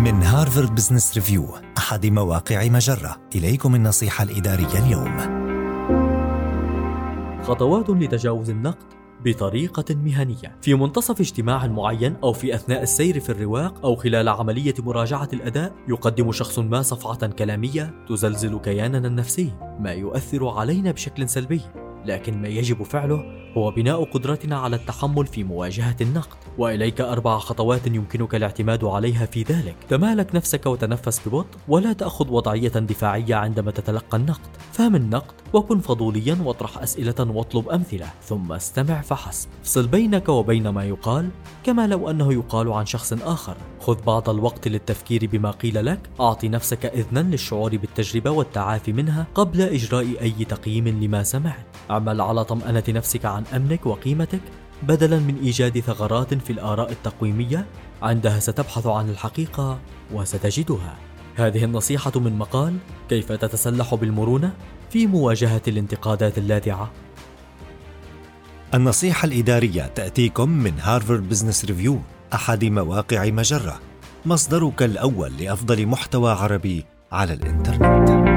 من هارفارد بزنس ريفيو أحد مواقع مجرة. إليكم النصيحة الإدارية اليوم. خطوات لتجاوز النقد بطريقة مهنية. في منتصف اجتماع معين أو في أثناء السير في الرواق أو خلال عملية مراجعة الأداء يقدم شخص ما صفعة كلامية تزلزل كياننا النفسي ما يؤثر علينا بشكل سلبي. لكن ما يجب فعله هو بناء قدرتنا على التحمل في مواجهة النقد. وإليك أربع خطوات يمكنك الاعتماد عليها في ذلك. تمالك نفسك وتنفس ببطء ولا تأخذ وضعية دفاعية عندما تتلقى النقد. فهم النقد وكن فضوليا واطرح أسئلة واطلب أمثلة ثم استمع فحسب. افصل بينك وبين ما يقال كما لو أنه يقال عن شخص آخر. خذ بعض الوقت للتفكير بما قيل لك. أعطي نفسك إذنا للشعور بالتجربة والتعافي منها قبل إجراء أي تقييم لما سمعت. اعمل على طمأنة نفسك عن أمنك وقيمتك. بدلا من إيجاد ثغرات في الآراء التقويمية عندها ستبحث عن الحقيقة وستجدها. هذه النصيحة من مقال كيف تتسلح بالمرونة في مواجهة الانتقادات اللاذعة النصيحة الإدارية تأتيكم من هارفارد بزنس ريفيو أحد مواقع مجرة مصدرك الأول لأفضل محتوى عربي على الإنترنت.